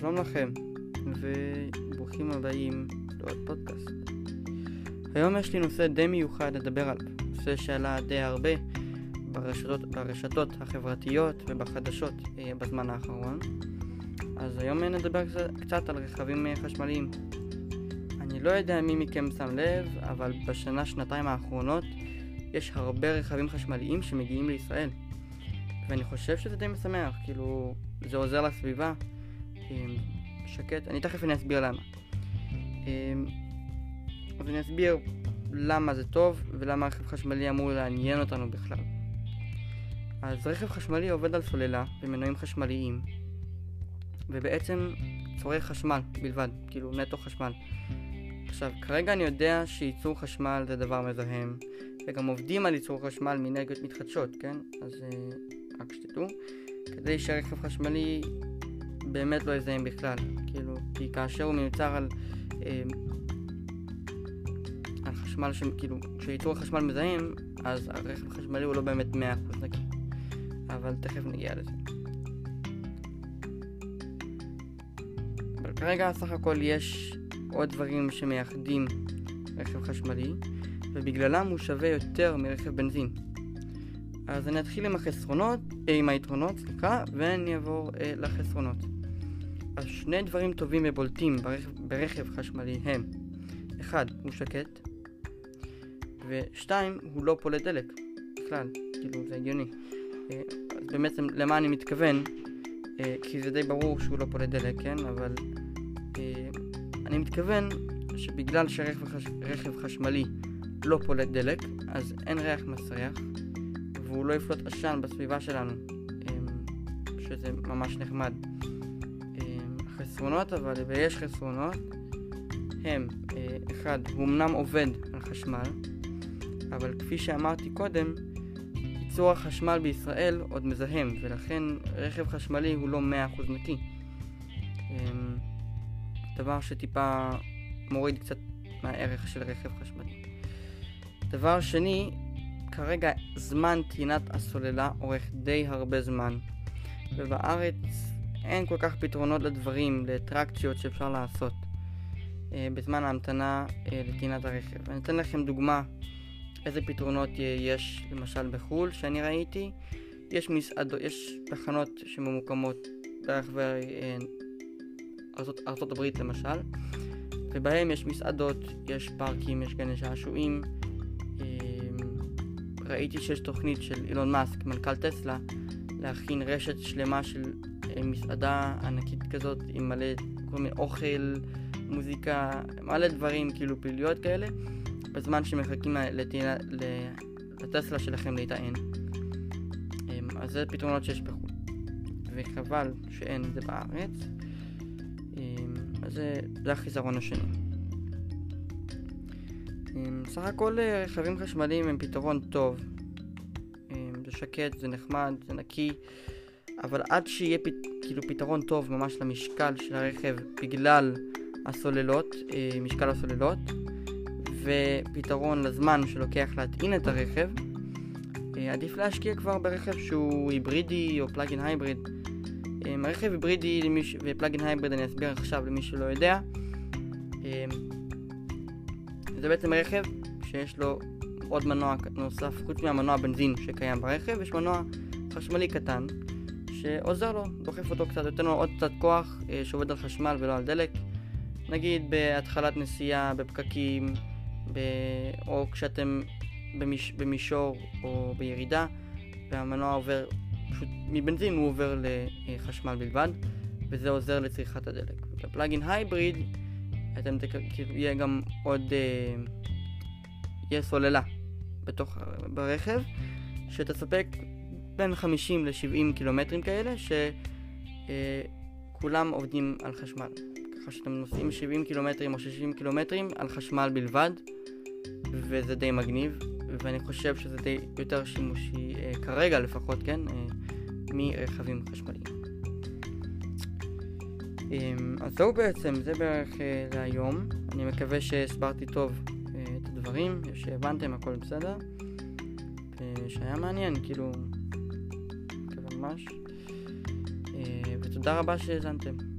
שלום לכם, וברוכים הבאים לעוד פודקאסט. היום יש לי נושא די מיוחד לדבר עליו, נושא שעלה די הרבה ברשתות, ברשתות החברתיות ובחדשות אה, בזמן האחרון. אז היום נדבר קצת על רכבים אה, חשמליים. אני לא יודע מי מכם שם לב, אבל בשנה, שנתיים האחרונות יש הרבה רכבים חשמליים שמגיעים לישראל. ואני חושב שזה די משמח, כאילו, זה עוזר לסביבה, שקט, אני תכף אני אסביר למה. אמ, אז אני אסביר למה זה טוב ולמה רכב חשמלי אמור לעניין אותנו בכלל. אז רכב חשמלי עובד על סוללה ומנועים חשמליים, ובעצם צורך חשמל בלבד, כאילו נטו חשמל. עכשיו, כרגע אני יודע שייצור חשמל זה דבר מזהם, וגם עובדים על ייצור חשמל מאנרגיות מתחדשות, כן? אז uh, רק שתדעו, כדי שהרכב חשמלי באמת לא יזהם בכלל, כאילו, כי כאשר הוא מיוצר על, אה, על חשמל, ש, כאילו, כשייצור החשמל מזהם, אז הרכב החשמלי הוא לא באמת 100% נקי, אבל תכף נגיע לזה. אבל כרגע סך הכל יש עוד דברים שמייחדים רכב חשמלי, ובגללם הוא שווה יותר מרכב בנזין. אז אני אתחיל עם החסרונות, אה, עם היתרונות, סליחה, ואני אעבור אה, לחסרונות. אז שני דברים טובים ובולטים ברכב, ברכב חשמלי הם 1. הוא שקט ו-2. הוא לא פולט דלק בכלל, כאילו זה הגיוני. אה, אז באמת למה אני מתכוון? אה, כי זה די ברור שהוא לא פולט דלק, כן? אבל אה, אני מתכוון שבגלל שרכב חש... חשמלי לא פולט דלק, אז אין ריח מסריח והוא לא יפלוט עשן בסביבה שלנו, שזה ממש נחמד. חסרונות אבל, ויש חסרונות, הם, אה, אחד, הוא אמנם עובד על חשמל, אבל כפי שאמרתי קודם, ייצור החשמל בישראל עוד מזהם, ולכן רכב חשמלי הוא לא 100% נקי. אמ, דבר שטיפה מוריד קצת מהערך של רכב חשמלי. דבר שני, כרגע זמן טעינת הסוללה אורך די הרבה זמן, ובארץ אין כל כך פתרונות לדברים, לאטרקציות שאפשר לעשות אה, בזמן ההמתנה אה, לטעינת הרכב. אני אתן לכם דוגמה איזה פתרונות יש למשל בחו"ל שאני ראיתי. יש מסעדות, יש תחנות שממוקמות ברחבי אה, ארצות, ארצות הברית למשל, ובהם יש מסעדות, יש פארקים, יש גני שעשועים. אה, ראיתי שיש תוכנית של אילון מאסק, מנכ"ל טסלה, להכין רשת שלמה של מסעדה ענקית כזאת עם מלא כל מיני אוכל, מוזיקה, מלא דברים, כאילו פעילויות כאלה, בזמן שמחכים לטעינה, לטסלה שלכם להיטען. אמ, אז זה פתרונות שיש בחו"ל, וחבל שאין את זה בארץ. אמ, אז זה, זה החיזרון השני. אמ, סך הכל רכבים חשמליים הם פתרון טוב. זה שקט, זה נחמד, זה נקי. אבל עד שיהיה פ... כאילו פתרון טוב ממש למשקל של הרכב בגלל הסוללות, אה, משקל הסוללות, ופתרון לזמן שלוקח להטעין את הרכב, אה, עדיף להשקיע כבר ברכב שהוא היברידי או פלאגין הייבריד. רכב היברידי למש... ופלאגין הייבריד אני אסביר עכשיו למי שלא יודע. אה, זה בעצם רכב שיש לו עוד מנוע נוסף חוץ מהמנוע בנזין שקיים ברכב, יש מנוע חשמלי קטן שעוזר לו, דוחף אותו קצת, נותן לו עוד קצת כוח אה, שעובד על חשמל ולא על דלק. נגיד בהתחלת נסיעה, בפקקים, ב... או כשאתם במיש... במישור או בירידה, והמנוע עובר, פשוט מבנזין הוא עובר לחשמל בלבד, וזה עוזר לצריכת הדלק. בפלאגין הייבריד, אתם תק... כאילו יהיה גם עוד, אה, יהיה סוללה בתוך, ברכב, שתספק בין 50 ל-70 קילומטרים כאלה, שכולם עובדים על חשמל. ככה שאתם נוסעים 70 קילומטרים או 60 קילומטרים על חשמל בלבד, וזה די מגניב, ואני חושב שזה די יותר שימושי, אה, כרגע לפחות, כן, אה, מרכבים חשמליים. אה, אז זהו בעצם, זה בערך אה, להיום. אני מקווה שהסברתי טוב אה, את הדברים, שהבנתם הכל בסדר, שהיה מעניין, כאילו... ממש. אה, ותודה רבה שהאזנתם.